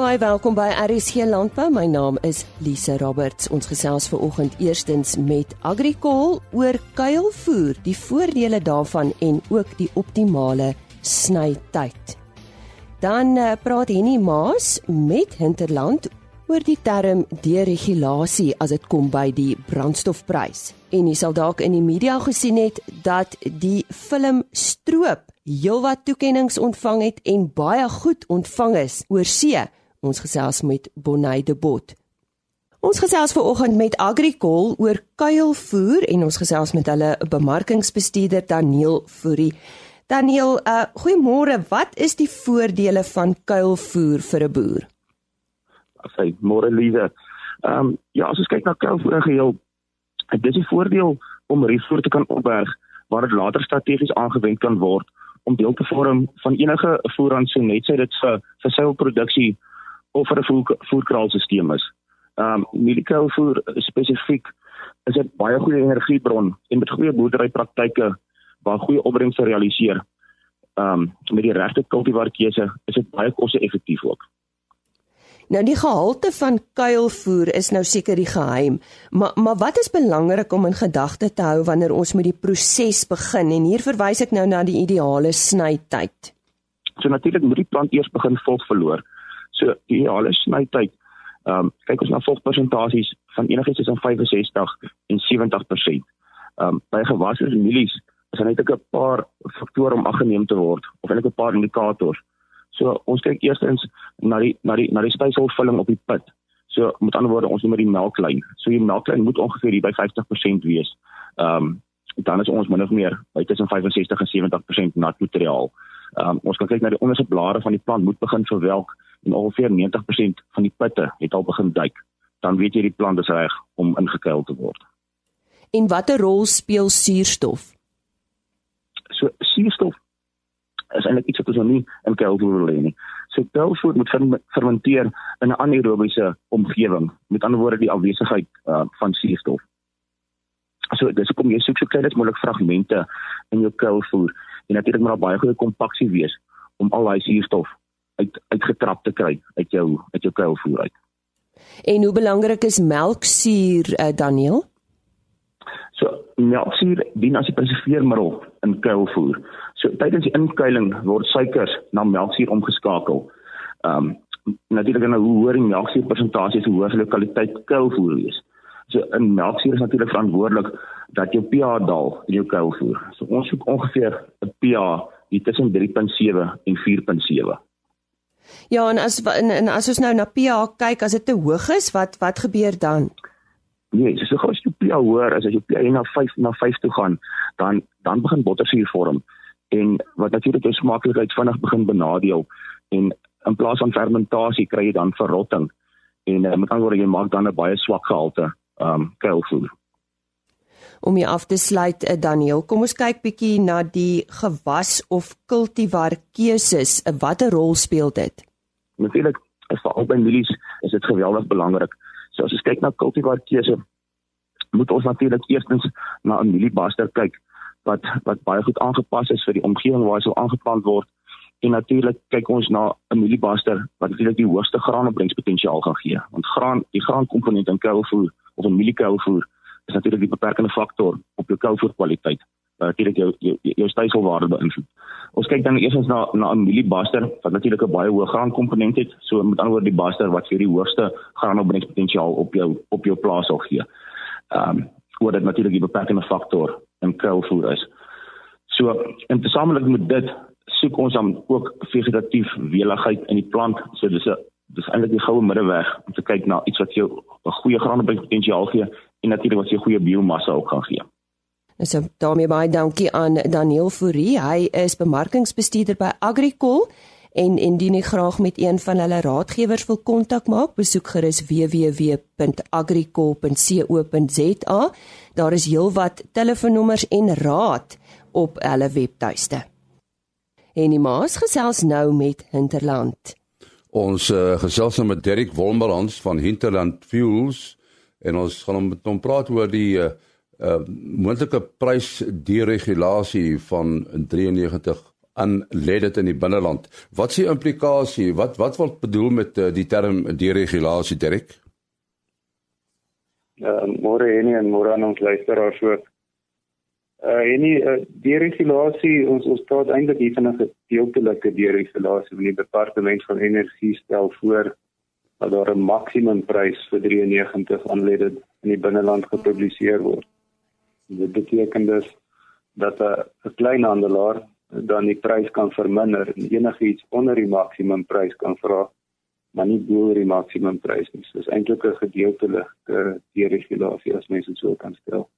Baie welkom by RSG Landbou. My naam is Lise Roberts. Ons gesels ver oggend eerstens met Agricol oor kuilvoer, die voordele daarvan en ook die optimale snytyd. Dan uh, praat Henny Maas met Hinterland oor die term deregulasie as dit kom by die brandstofprys. En jy sal dalk in die media gesien het dat die film Stroop heelwat toekenninge ontvang het en baie goed ontvang is oor see. Ons gesels met Bonnie de Bot. Ons gesels ver oggend met Agricol oor kuilvoer en ons gesels met hulle bemarkingsbestuurder Daniel Fourie. Daniel, uh, goeiemôre. Wat is die voordele van kuilvoer vir 'n boer? Sy môre lieve. Ehm um, ja, as ons kyk na kuilvoer geheel, dit is 'n voordeel om rietvoer te kan opberg waar dit later strategies aangewend kan word om deel te vorm van enige voerrantsoen net sy dit vir vir seilproduksie of vir 'n voer, voerkraalstelsel is. Ehm um, medical voer spesifiek is 'n baie goeie energiebron en met goeie boerderypraktyke waar goeie opbrengs realiseer. Ehm um, met die regte kultivarkeuse is dit baie koste-effektief ook. Nou die gehalte van kuilvoer is nou seker die geheim, maar maar wat is belangrik om in gedagte te hou wanneer ons met die proses begin en hier verwys ek nou na die ideale snytyd. So natuurlik moet die plant eers begin volg verloor. So die ideale snytyd, ehm um, kyk ons na volgpersentasies van enigiets tussen 65 en 70%. Ehm um, by gewasse en mielies is daar net 'n paar faktore om aggeneem te word of eintlik 'n paar indikators. So ons kyk eerstens na die na die na die spysvulling op die put. So met ander woorde ons noem dit die melklyn. So die melklyn moet ongeveer hier by 50% wees. Ehm um, dan is ons min of meer by tussen 65 en 70% nat materiaal. Ehm um, ons kan kyk na die onderste blare van die plant moet begin verwelk en ongeveer 90% van die putte het al begin duik. Dan weet jy die plant is reg om ingekuil te word. En watter rol speel suurstof? So suurstof is eintlik iets wat ons nog nie in kuilvoer hê nie. So kuilvoer moet fermenteer in 'n anaerobiese omgewing, met ander woorde die afwesigheid uh, van suurstof. So dis hoekom jy soek so klein as moontlik fragmente in jou kuilvoer en natuurlik moet daar baie goeie kompaksie wees om al daai suurstof uit uitgetrap te kry uit jou uit jou kuilvoer uit. En hoe belangrik is melksuur uh, Daniel? So melksuur dien as 'n preserveermiddel in kuilvoer. So tydens die inkuiling word suikers na melksuur omgeskakel. Ehm um, natuurlik dan hoe hoor die melksuur persentasie hoe hoog die kwaliteit kuilvoer is. So in melksuur is natuurlik verantwoordelik dat jou pH daal in jou kuilvoer. So ons soek ongeveer 'n pH hier tussen 3.7 en 4.7. Ja, en as en, en as ons nou na pH kyk, as dit te hoog is, wat wat gebeur dan? Nee, so gou as jy pH hoor, as jy pH na 5 na 5 toe gaan, dan dan begin bottersuur vorm en wat natuurlik jou smaaklikheid vinnig begin benadeel en in plaas van fermentasie kry jy dan verrotting en uh, met ander woorde jy maak dan 'n baie swak gehalte um kuilvoer. Om jy af te sluit uh, Daniel, kom ons kyk bietjie na die gewas of kultivar keuses. Uh, Watter rol speel dit? Natuurlik, vir albei mielies is dit geweldig belangrik. So as ons kyk na kultivar keuse, moet ons natuurlik eerstens na 'n mieliebaster kyk wat wat baie goed aangepas is vir die omgewing waar hy sou aangeplant word. En natuurlik kyk ons na 'n mieliebaster wat natuurlik die hoogste graanopbrengspotensiaal gaan gee. Want graan, die graankomponent in kuilvoer of 'n mieliekuilvoer is natuurlik die beperkende faktor op jou kuilvoerkwaliteit natuurlik jou jou, jou styselwaarde beïnvloed. Ons kyk dan eers na na 'n mieliebaster wat natuurlik 'n baie hoë graankomponent het, so met ander woorde die baster wat vir die hoogste graanopbrengspotensiaal op jou op jou plaas sal gee. Ehm um, wat dit natuurlik die beperkende faktor in kuilvoer is. So in tesamelik met dit soek ons dan ook vegetatief weligheid in die plant. So dis 'n dis eintlik die goue middeweg om te kyk na iets wat jou 'n goeie graanopbrengspotensiaal gee en natuurlik wat jou goeie biomassa ook kan gee. So daarmee baie dankie aan Daniel Fourie. Hy is bemarkingsbestuurder by Agricol en indien jy graag met een van hulle raadgewers wil kontak maak, besoek gerus www.agricol.co.za. Daar is heelwat telefoonnommers en raad op hulle webtuiste. En die maas gesels nou met Hinterland. Ons uh, gesels nou met Derek Wolmerans van Hinterland Fuels en ons gaan met hom praat oor die uh, uh moontlike prysderegulasie van 93 aan dit in die binneland. Wat die implikasie? Wat wat word bedoel met uh, die term deregulasie, Derek? Uh, môre enie en môre aan ons luisteraars ook. Uh enie uh, deregulasie ons ons praat eintlik hier van 'n gedeeltelike deregulasie van die departement van energie stel voor dat daar 'n maksimumprys vir 93 aanlede in die binneland gepubliseer word. Dit beteken dus dat 'n kleinhandelaar dan die prys kan verminder en enigiets onder die maksimumprys kan vra maar nie bo die maksimumprys nie. So dis eintlik 'n gedeeltelike deregulasie as mens dit sou kan stel.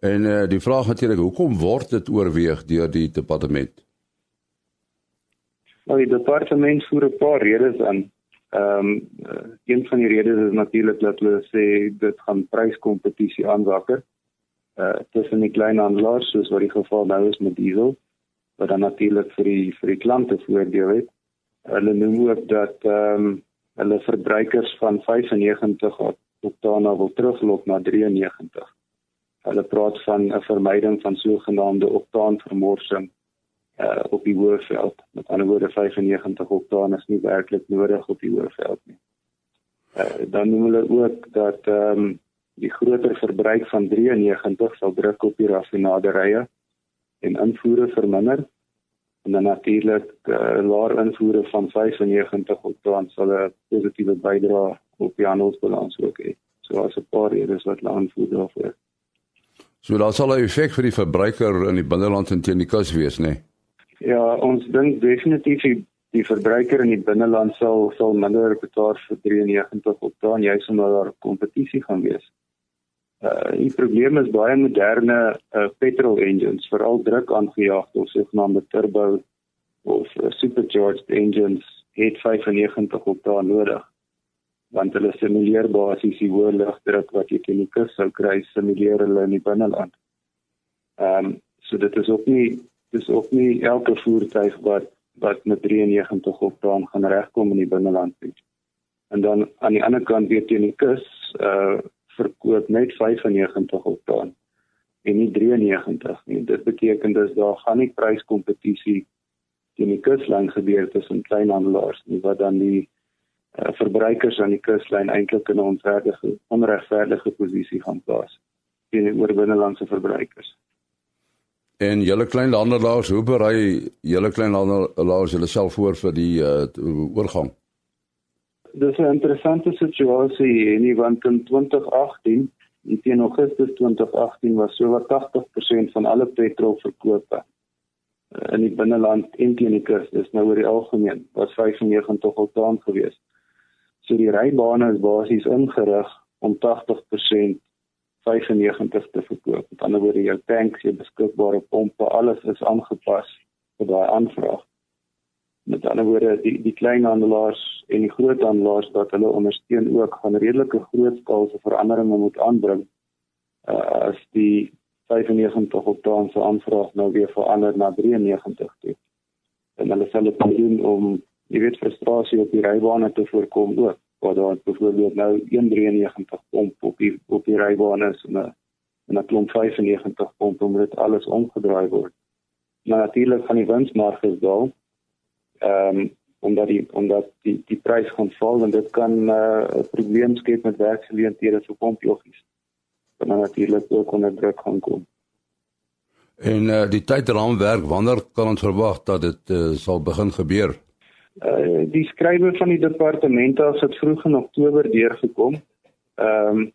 En uh, die vraag natuurlik, hoekom word dit oorweeg deur die departement? Nou die departement voer 'n paar redes aan. Ehm um, een van die redes is natuurlik dat hulle sê dit gaan pryskompetisie aanwakker. Uh tussen die kleinhandelaars soos wat die geval nou is met diesel wat dan natuurlik vir die vir die klante voordeel het. Hulle noem ook dat ehm um, hulle verbruikers van 95 oktane wil teruglok na 93. Hulle praat van 'n vermyding van sogenaamde oktaanvermorsing uh op die hoëveld. Met ander woorde 95 oktaan is nie werklik nodig op die hoëveld nie. Uh dan noem hulle ook dat ehm um, die groter verbruik van 93 sal druk op die raffinaderye en invoere verminder en dan natuurlik uh, laer invoere van 95 oktaan sal 'n positiewe bydrae op die handelsbalans ook hê. So as 'n paar redes wat hulle aanvoer daarvoor. So daar sal 'n effek vir die verbruiker in die binneland en teen die kus wees, né? Nee? Ja, ons dink definitief die, die verbruiker in die binneland sal sal minder betaal vir 93 oktaan, juis omdat daar kompetisie gaan wees. Uh die probleem is baie moderne uh, petrol engines, veral druk aangejaagde of sogenaamde turbo of uh, supercharged engines het 95 oktaan nodig. Want hulle simuleer basies die hoë lugdruk wat jy teen die kus sou kry, simuleer hulle in die binneland. Ehm um, so dit is ook nie dis ook nie elke voertuig wat wat met 93 oktaan gaan regkom in die binneland nie. En dan aan die ander kant weer teen die kus uh verkoop net 95 oktaan en nie 93 nie. Dit beteken dus daar gaan nie pryskompetisie teen die kuslyn gebeur tussen kleinhandelaars nie wat dan die uh, verbruikers aan die kuslyn eintlik in 'n onregverdige onregverdige posisie gaan plaas teenoor binnelandse verbruikers. En julle kleinhandelaars, hoe berei julle kleinhandelaars julle self voor vir die uh, oorgang? dis 'n interessante situasie en nie want in 2018 in teen Augustus 2018 was so wat 80% van alle petrolverkope eh, in die binneland en teen die kus dis nou oor die algemeen was 95 oktaan gewees. So die rybane is basies ingerig om 80% 95 te verkoop. Met ander woorde jou tanks, jou beskikbare pompe, alles is aangepas vir daai aanvraag met ander woorde die die kleinhandelaars en die groothandelaars wat hulle ondersteun ook gaan redelike groot skaalse veranderinge moet aanbring uh, as die 95 oktaan se aanvraag nou weer verander na 93 toe. En hulle sal dit doen om jy weet frustrasie op die rybane te voorkom ook. Waar daar byvoorbeeld nou 193 pomp op die op die rybane is en 'n en 'n klomp 95 pomp om dit alles omgedraai word. Maar natuurlik gaan die winsmarge daal ehm um, omdat die omdat die die prys gaan val en dit kan uh, 'n uh, probleem skep met werksgeleenthede vir pompjoggies. Dan natuurlik ook onder druk gaan kom. En uh, die tydraamwerk wanneer kan ons verwag dat dit uh, sal begin gebeur? Uh, die skrywe van die departemente het dit vroeg in Oktober deurgekom. Ehm um,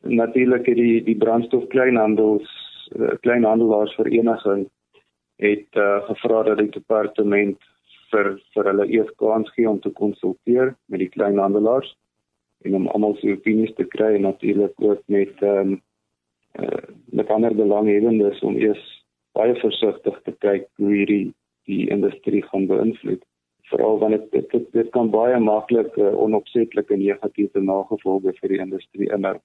natuurlik het die die brandstof kleinhandels uh, kleinhandelaarsvereniging het uh, gevra dat die departement vir vir hulle eers kans gee om te konsulteer met die kleinhandelaars en om almal se opinies te kry en natuurlik ook met ehm um, uh, met ander belanghebbendes om eers baie versigtig te kyk hoe hierdie die industrie gaan beïnvloed veral wanneer dit, dit dit kan baie maklik uh, onopsetlike negatiewe nagevolge vir die industrie inhou.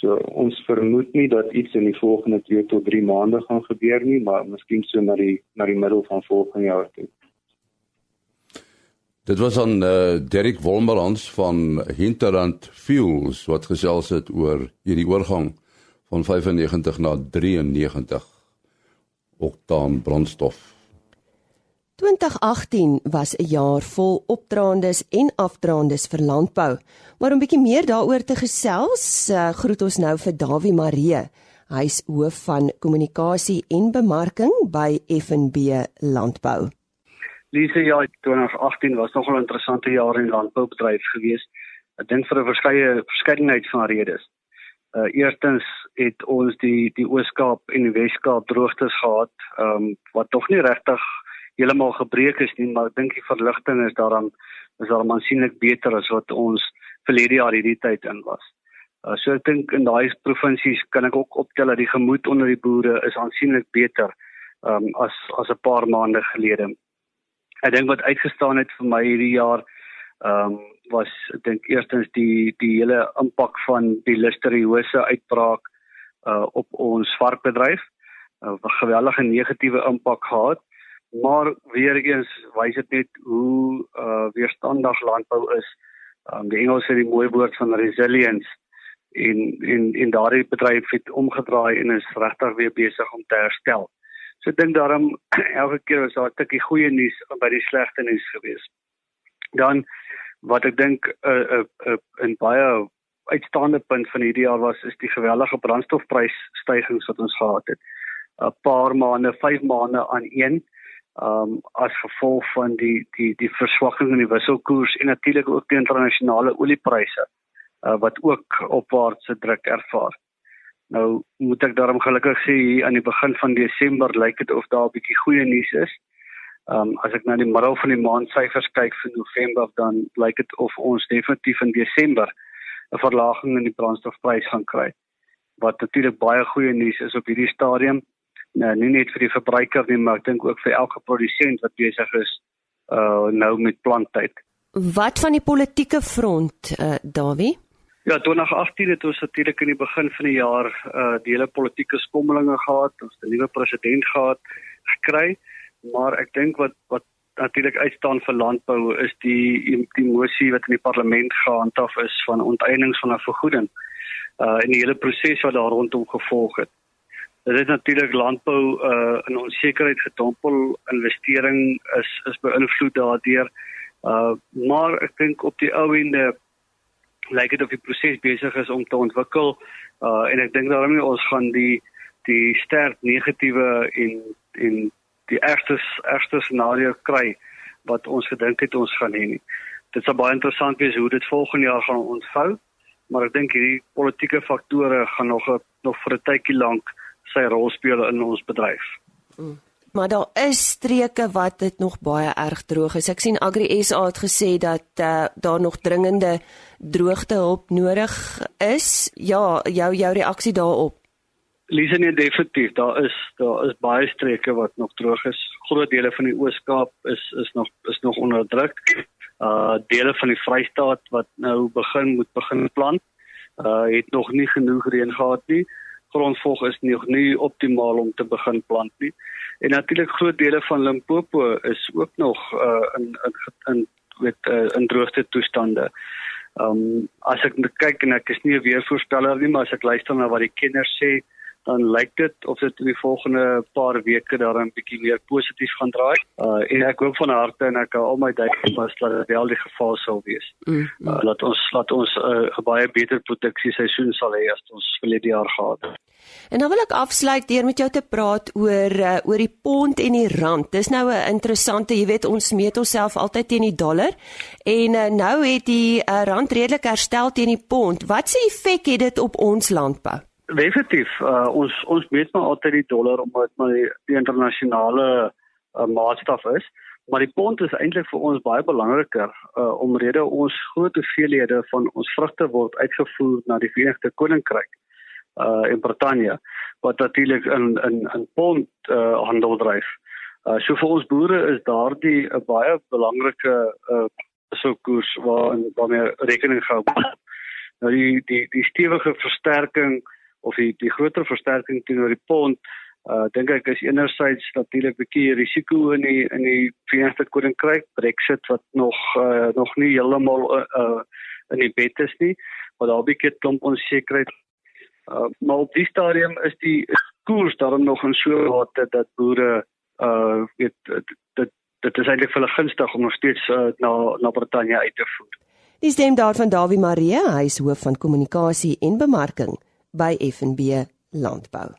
So ons vermoed nie dat iets in die volgende 2 tot 3 maande gaan gebeur nie, maar miskien so na die na die middel van volgende jaar toe. Dit was aan uh, Derek Wolmerans van Hinterland Fuels wat gesels het oor hierdie oorgang van 95 na 93 oktaan brandstof. 2018 was 'n jaar vol opdraandes en afdraandes vir landbou. Maar om bietjie meer daaroor te gesels, uh, groet ons nou vir Dawie Maree. Hy's hoof van kommunikasie en bemarking by FNB Landbou. Lise, ja, 2018 was nogal 'n interessante jaar in landboubedryf geweest. Ek dink vir 'n verskeie verskeidenheid van redes. Uh eerstens het ons die die Oos-Kaap en die Wes-Kaap droogtes gehad, ehm um, wat tog nie regtig heeltemal gebreek is nie, maar ek dink die verligting is daarom is daarom aansienlik beter as wat ons verlede jaar hierdie tyd in was. Uh, so ek dink in daai provinsies kan ek ook optel dat die gemoed onder die boere is aansienlik beter um, as as 'n paar maande gelede. Ek dink wat uitgestaan het vir my hierdie jaar ehm um, was ek dink eerstens die die hele impak van die listeriose uitbraak uh, op ons varkbedryf. 'n uh, geweldige negatiewe impak gehad. Maar weer eens wys dit net hoe uh, weerstandig landbou is. Um, die Engels sê die mooi woord van resilience en en en daardie bedryf het omgedraai en is regtig weer besig om te herstel. So ek dink daarom elke keer was daar 'n tikkie goeie nuus by die slegte nuus gewees. Dan wat ek dink 'n uh, 'n uh, uh, 'n baie uitstaande punt van hierdie jaar was is die geweldige brandstofprysstygings wat ons gehad het. 'n Paar maande, 5 maande aan een um as gevolg van die die die verswakking in die wisselkoers en natuurlik ook die internasionale oliepryse uh, wat ook opwaartse druk ervaar. Nou moet ek daarom gelukkig sê hier aan die begin van Desember lyk dit of daar 'n bietjie goeie nuus is. Um as ek na die middel van die maand syfers kyk vir November dan lyk dit of ons definitief in Desember 'n verlaging in die brandstofprys gaan kry. Wat natuurlik baie goeie nuus is op hierdie stadium. Nou nie net vir die verbruiker nie, maar ek dink ook vir elke produsent wat besig is uh nou met planttyd. Wat van die politieke front, uh Dawie? Ja, 2018 het ons natuurlik in die begin van die jaar uh die hele politieke skommelinge gehad, ons 'n nuwe president gehad gekry, maar ek dink wat wat natuurlik uitstaan vir landbou is die die mosie wat in die parlement gehandhaaf is van onteiening van 'n vergoeding uh in die hele proses wat daar rondom gevolg het. Dit het natuurlik landbou uh in onsekerheid gedompel, investering is is beïnvloed daardeur. Uh maar ek dink op die ou ende lyk dit of die proses besig is om te ontwikkel uh en ek dink daarom ons gaan die die sterk negatiewe en en die eerste eerste scenario kry wat ons gedink het ons gaan hê nie. Dit sal baie interessant wees hoe dit volgende jaar gaan ontvou, maar ek dink hierdie politieke faktore gaan nog nog vir 'n tydjie lank sy rol speel in ons bedryf. Mm. Maar daar is streke wat dit nog baie erg droog is. Ek sien Agri SA het gesê dat uh, daar nog dringende droogtehulp nodig is. Ja, jou jou reaksie daarop. Lise nee definitief, daar is daar is baie streke wat nog droog is. Groot dele van die Oos-Kaap is is nog is nog onder druk. Uh dele van die Vrystaat wat nou begin moet begin plant, uh het nog nie genoeg reën gehad nie. Grondvog is nog nie optimaal om te begin plant nie. En natuurlik groot dele van Limpopo is ook nog uh in in in met uh, in droogte toestande. Um as ek kyk en ek is nie 'n weervoorspeller nie, maar as ek luister na wat die kenners sê, dan lyk dit of dit in die volgende paar weke daar 'n bietjie meer positief gaan draai. Uh en ek hoop van harte en ek hou al my duie vas dat dit wel die geval sal wees. Mm, mm. Uh, laat ons laat ons 'n uh, baie beter produksie seisoen sal hê as ons verlede jaar gehad het. En dan wil ek afsluit deur met jou te praat oor uh, oor die pond en die rand. Dis nou 'n interessante, jy weet ons meet onsself altyd teen die dollar en uh, nou het die uh, rand redelik herstel teen die pond. Wat se effek het dit op ons landbou? Definitief, uh, ons ons meet maar altyd die dollar omdat my die, die internasionale uh, maatstaf is. Maar die pond is eintlik vir ons baie belangriker uh, omrede ons groot hoeveelhede van ons vrugte word uitgevoer na die Verenigde Koninkryk uh in Brittanje wat natuurlik in in in pond uh handel dryf. Uh so vir ons boere is daardie 'n baie belangrike uh so koers waar waarmee rekening gehou word. Nou die die die stewige versterking of die die groter versterking teenoor die pond uh dink ek is enerzijds natuurlik 'n bietjie risiko in die in die Verenigde Koninkryk Brexit wat nog uh nog nie heeltemal uh, uh in die bed is nie, maar daar 'n bietjie klomp onsekerheid Uh, maar op die stadium is die koers daarom nog in so mate dat boere uh weet dit dit dit eintlik vir hulle gunstig om nog steeds uh, na na Brittanje uit te voer. Die stem daarvan Dawie Marie, hy is hoof van kommunikasie en bemarking by FNB Landbou.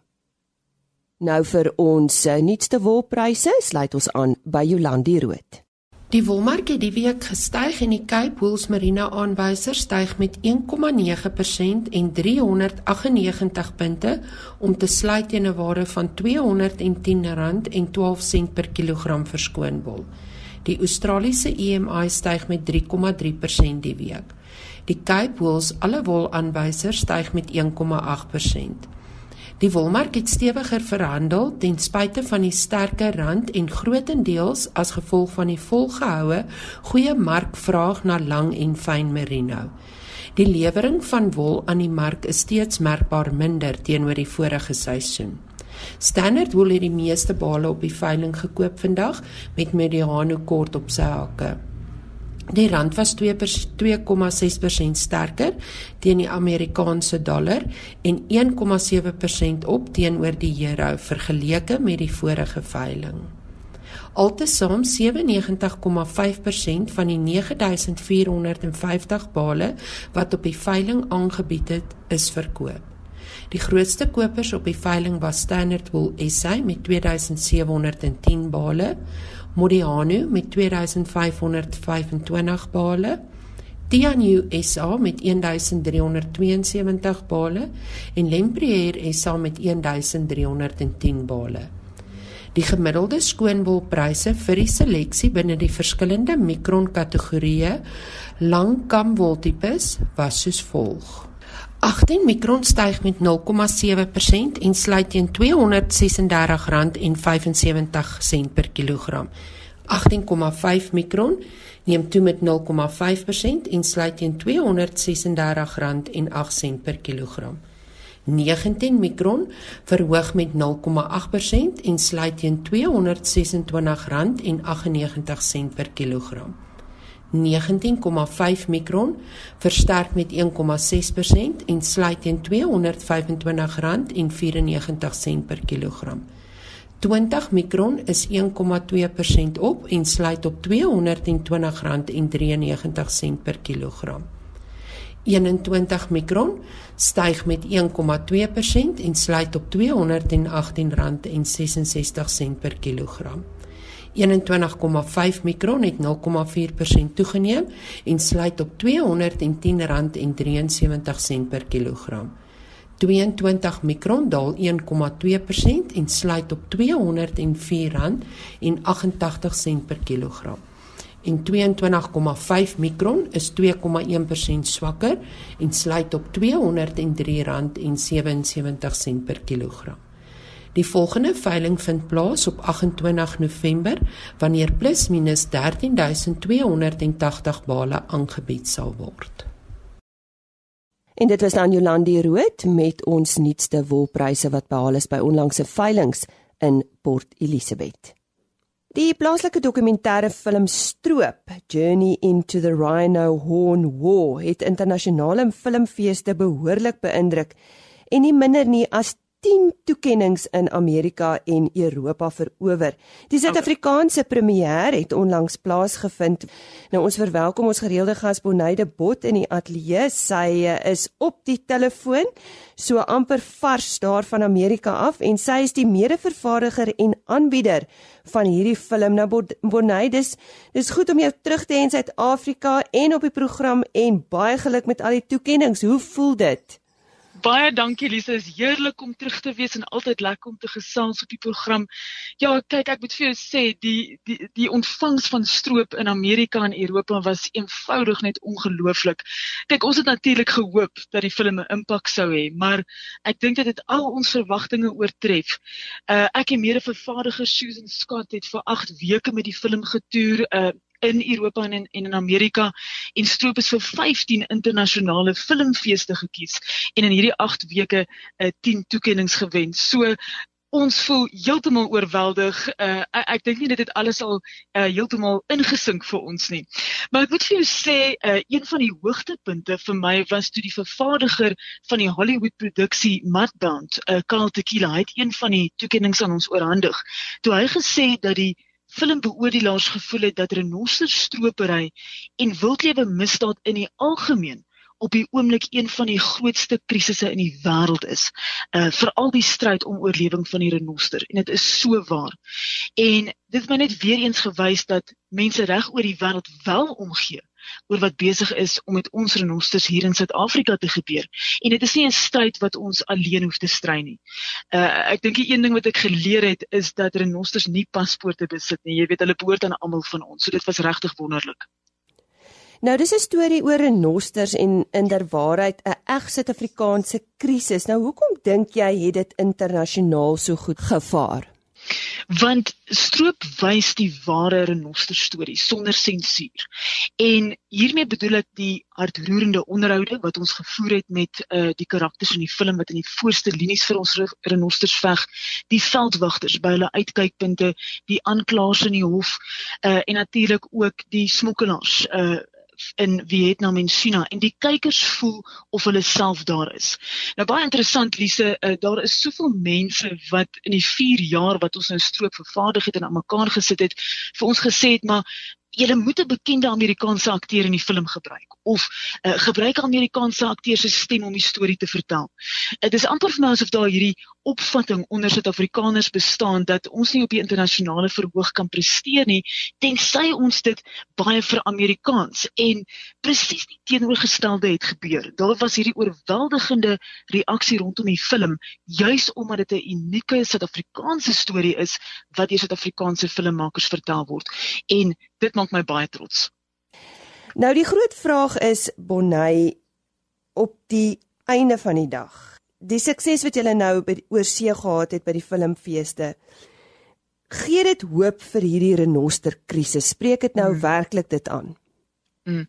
Nou vir ons uh, nuutste wolpryse sluit ons aan by Jolandi Rood. Die wolmark het die week gestyg en die Cape Wool Merino aanwyser styg met 1,9% en 398 punte om te sluit teen 'n waarde van R210.12 per kilogram verskoon wol. Die Australiese EMI styg met 3,3% die week. Die Cape Wool alle wol aanwyser styg met 1,8%. Die wolmark het stewiger verhandel ten spyte van die sterker rand en grootendeels as gevolg van die volgehoue goeie markvraag na lang en fyn merino. Die lewering van wol aan die mark is steeds merkbaar minder teenoor die vorige seisoen. Standard wol het die meeste bale op die veiling gekoop vandag met Mediano kort op sy hakke. Die rand was 2,6% sterker teen die Amerikaanse dollar en 1,7% op teenoor die euro vergeleke met die vorige veiling. Altesaam 97,5% van die 9450 bale wat op die veiling aangebied het, is verkoop. Die grootste kopers op die veiling was Standard Wool SA met 2710 bale, Modiano met 2525 bale, Tianyu SA met 1372 bale en Lempriere SA met 1310 bale. Die gemiddelde skoonwolpryse vir die seleksie binne die verskillende mikron kategorieë lang kamwoltipes was soos volg: 18 mikron styg met 0,7% en sluit teen R236,75 per kilogram. 18,5 mikron neem toe met 0,5% en sluit teen R236,08 per kilogram. 19 mikron verhoog met 0,8% en sluit teen R226,98 per kilogram. 19,5 mikron versterk met 1,6% en sluit teen R225,94 per kilogram. 20 mikron is 1,2% op en sluit op R220,93 per kilogram. 21 mikron styg met 1,2% en sluit op R218,66 per kilogram. 21,5 mikron het 0,4% toegeneem en sluit op R210,73 per kilogram. 22 mikron daal 1,2% en sluit op R204,88 per kilogram. En 22,5 mikron is 2,1% swakker en sluit op R203,77 per kilogram. Die volgende veiling vind plaas op 28 November wanneer plus minus 13280 bale aangebied sal word. En dit was dan Jolandi Rood met ons nuutste wolpryse wat behaal is by onlangse veilinge in Port Elizabeth. Die plaaslike dokumentêre film Stroop, Journey into the Rhino Horn War, het internasionale filmfeeste behoorlik beïndruk en nie minder nie as 10 toekenninge in Amerika en Europa verower. Die Suid-Afrikaanse premier het onlangs plaasgevind. Nou ons verwelkom ons gereelde gas Bonaide Bot in die ateljee. Sy eh, is op die telefoon, so amper vars daar van Amerika af en sy is die mede-vervaardiger en aanbieder van hierdie film. Nou Bonaide, dis dis goed om jou terug te hê in Suid-Afrika en op die program en baie geluk met al die toekenninge. Hoe voel dit? Baie dankie Lisa, is heerlik om terug te wees en altyd lekker om te gesels op die program. Ja, kyk, ek moet vir jou sê die die die ontvangs van stroop in Amerika en Europa was eenvoudig net ongelooflik. Kyk, ons het natuurlik gehoop dat die film 'n impak sou hê, maar ek dink dit het al ons verwagtinge oortref. Uh ek en mede vervaardiger Susan Scott het vir 8 weke met die film getoer uh in Europa en in, en in Amerika en Stroop is vir 15 internasionale filmfeeste gekies en in hierdie 8 weke uh, 10 toekenninge gewen. So ons voel heeltemal oorweldig. Uh, ek ek dink nie dit het alles al uh, heeltemal ingesink vir ons nie. Maar ek moet vir jou sê, uh, een van die hoogtepunte vir my was toe die vervaardiger van die Hollywood produksie Mudbound, uh, Carl Tequila, het een van die toekenninge aan ons oorhandig. Toe hy gesê dat die filmbeoordelaars gevoel het dat renosterstropery en wildlewe misdaad in die algemeen op die oomblik een van die grootste krisisse in die wêreld is. Uh veral die stryd om oorlewing van die renoster en dit is so waar. En dit het my net weer eens gewys dat mense reg oor die wêreld wel omgee oor wat besig is om met ons renosters hier in Suid-Afrika te gebeur. En dit is nie 'n stryd wat ons alleen hoef te stry nie. Uh ek dink die een ding wat ek geleer het is dat renosters nie paspoorte besit nie. Jy weet hulle behoort aan almal van ons. So dit was regtig wonderlik. Nou dis 'n storie oor renosters en inderwaarheid 'n eg Suid-Afrikaanse krisis. Nou hoekom dink jy het dit internasionaal so goed gevaar? Want stroop wys die ware renoster storie sonder sensuur. En hiermee bedoel ek die hartroerende onderhoude wat ons gevoer het met uh die karakters in die film wat in die voorste linies vir ons renosters veg, die veldwagters by hulle uitkykpunte, die aanklaers in die hof uh en natuurlik ook die smokkelaars uh in Vietnam en China en die kykers voel of hulle self daar is. Nou baie interessant Lise, uh, daar is soveel mense wat in die 4 jaar wat ons nou stroop vervaardig het en aan mekaar gesit het, vir ons gesê het maar jy moet 'n bekende Amerikaanse akteur in die film gebruik of uh, gebruik Amerikaanse akteur se stem om die storie te vertel. Dit is amper vir my asof daar hierdie opvatting onder Suid-Afrikaners bestaan dat ons nie op die internasionale verhoog kan presteer nie tensy ons dit baie vir Amerikaans en presies die teenoorgestelde het gebeur. Daar was hierdie oorweldigende reaksie rondom die film juis omdat dit 'n unieke Suid-Afrikaanse storie is wat deur Suid-Afrikaanse filmmakers vertel word. En dit maak my baie trots. Nou die groot vraag is Bonnie op die einde van die dag. Die sukses wat julle nou by oorsee gehad het by die filmfeeste. Gee dit hoop vir hierdie renoster krisis? Spreek dit nou hmm. werklik dit aan? Mm.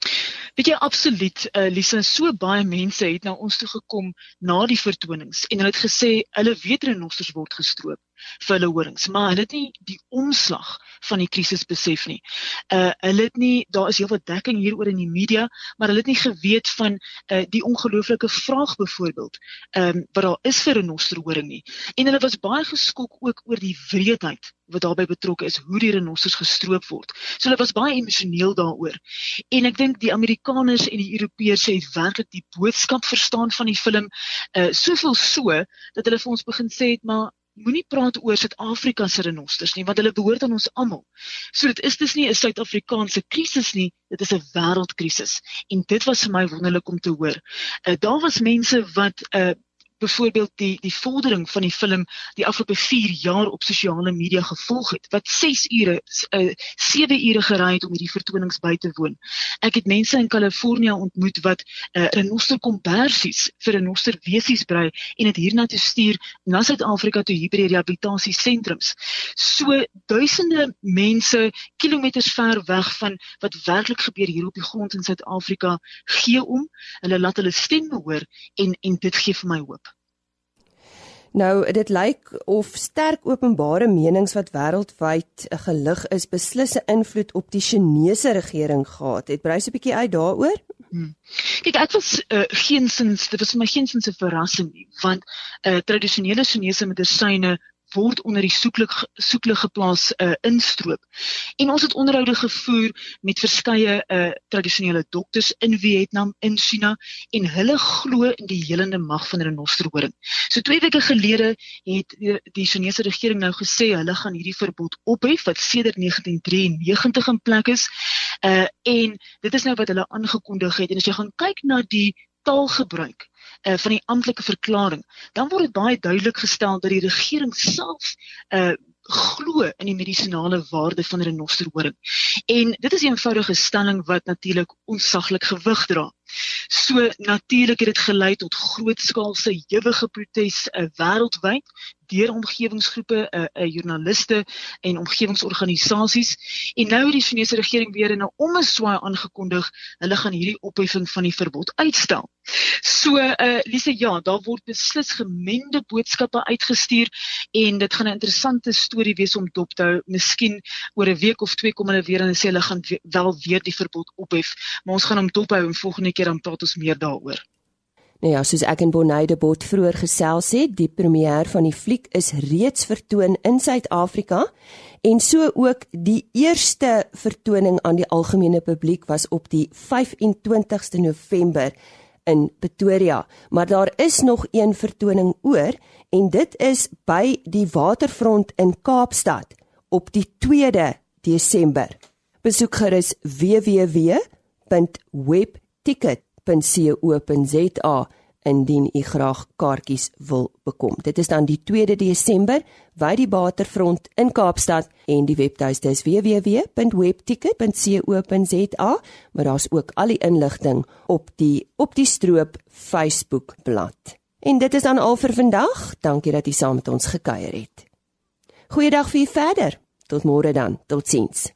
Weet jy absoluut, uh, Lisa, so baie mense het na ons toe gekom na die vertonings en hulle het gesê hulle weet renosters word gestroop vir hulle horings, maar hulle het nie die omslag van die krisis besef nie. Uh hulle het nie daar is heelwat dekking hieroor in die media, maar hulle het nie geweet van uh die ongelooflike vraag byvoorbeeld, ehm um, wat daar is vir 'n renosterhoring nie. En hulle was baie geskok ook oor die wreedheid wat daarbey betrokke is hoe die renosters gestroop word. So hulle was baie emosioneel daaroor. En ek dink die Amerikaners en die Europeërs het werklik die boodskap verstaan van die film, uh soveel so dat hulle vir ons begin sê het maar moenie praat oor Suid-Afrika se renosters nie want hulle behoort aan ons almal. So dit is dus nie 'n Suid-Afrikaanse krisis nie, dit is 'n wêreldkrisis. En dit was vir my wonderlik om te hoor. Uh, daar was mense wat uh, byvoorbeeld die die vordering van die film die afgelope 4 jaar op sosiale media gevolg het wat 6 ure uh, 7 ure gery het om hierdie vertonings by te woon. Ek het mense in Kalifornië ontmoet wat 'n uh, renoster kompersies vir renoster wesies brei en dit hiernatoe stuur na Suid-Afrika toe hier by die rehabilitasie sentrums. So duisende mense kilometers ver weg van wat werklik gebeur hier op die grond in Suid-Afrika gee om. Hulle laat hulle stem hoor en en dit gee vir my hoop. Nou dit lyk of sterk openbare menings wat wêreldwyd gelig is beslis 'n invloed op die Chinese regering gehad. Het brys 'n bietjie uit daaroor? Hmm. Kyk, ek was uh, geensins, dit was my geensins 'n verrassing nie, want uh, tradisionele Chinese medisyne word onder die soeklik soeklig geplaas uh, instroop. En ons het onderhoude gevoer met verskeie uh, tradisionele dokters in Vietnam, in China en hulle glo in die helende mag van renosterhoring. So 2 weke gelede het die, die Chinese regering nou gesê hulle gaan hierdie verbod ophef wat sedert 1993 in plek is. Uh en dit is nou wat hulle aangekondig het en as jy gaan kyk na die taalgebruik uh, van die amptelike verklaring, dan word dit baie duidelik gestel dat die regering self uh glo in die medisinale waarde van renosterhoring. En dit is 'n eenvoudige stelling wat natuurlik onsaglik gewig dra. So natuurlik het dit gelei tot grootskaalse ewige protes uh, wêreldwyd deur omgewingsgroepe, uh, uh, joernaliste en omgewingsorganisasies. En nou het die Chinese regering weer in 'n ommeswaai aangekondig, hulle gaan hierdie opheffing van die verbod uitstel. So uh Lise, ja, daar word beslis gemengde boodskappe uitgestuur en dit gaan 'n interessante storie wees om dop te hou. Miskien oor 'n week of twee kom hulle weer en sê hulle gaan we wel weer die verbod ophef, maar ons gaan hom dop hou en volgende keer dan praat ons meer daaroor. Nou ja, soos ek en Bonnie Bot vroeër gesels het, die premier van die fliek is reeds vertoon in Suid-Afrika en so ook die eerste vertoning aan die algemene publiek was op die 25ste November in Pretoria, maar daar is nog een vertoning oor en dit is by die Waterfront in Kaapstad op die 2de Desember. Besoek gerus www.webticket.co.za indien u graag kaartjies wil bekom. Dit is dan die 2de Desember by die Waterfront in Kaapstad en die webtuiste is www.webticket.co.za, maar daar's ook al die inligting op die op die stroop Facebook bladsy. En dit is dan al vir vandag. Dankie dat u saam met ons gekuier het. Goeiedag vir u verder. Tot môre dan. Totsiens.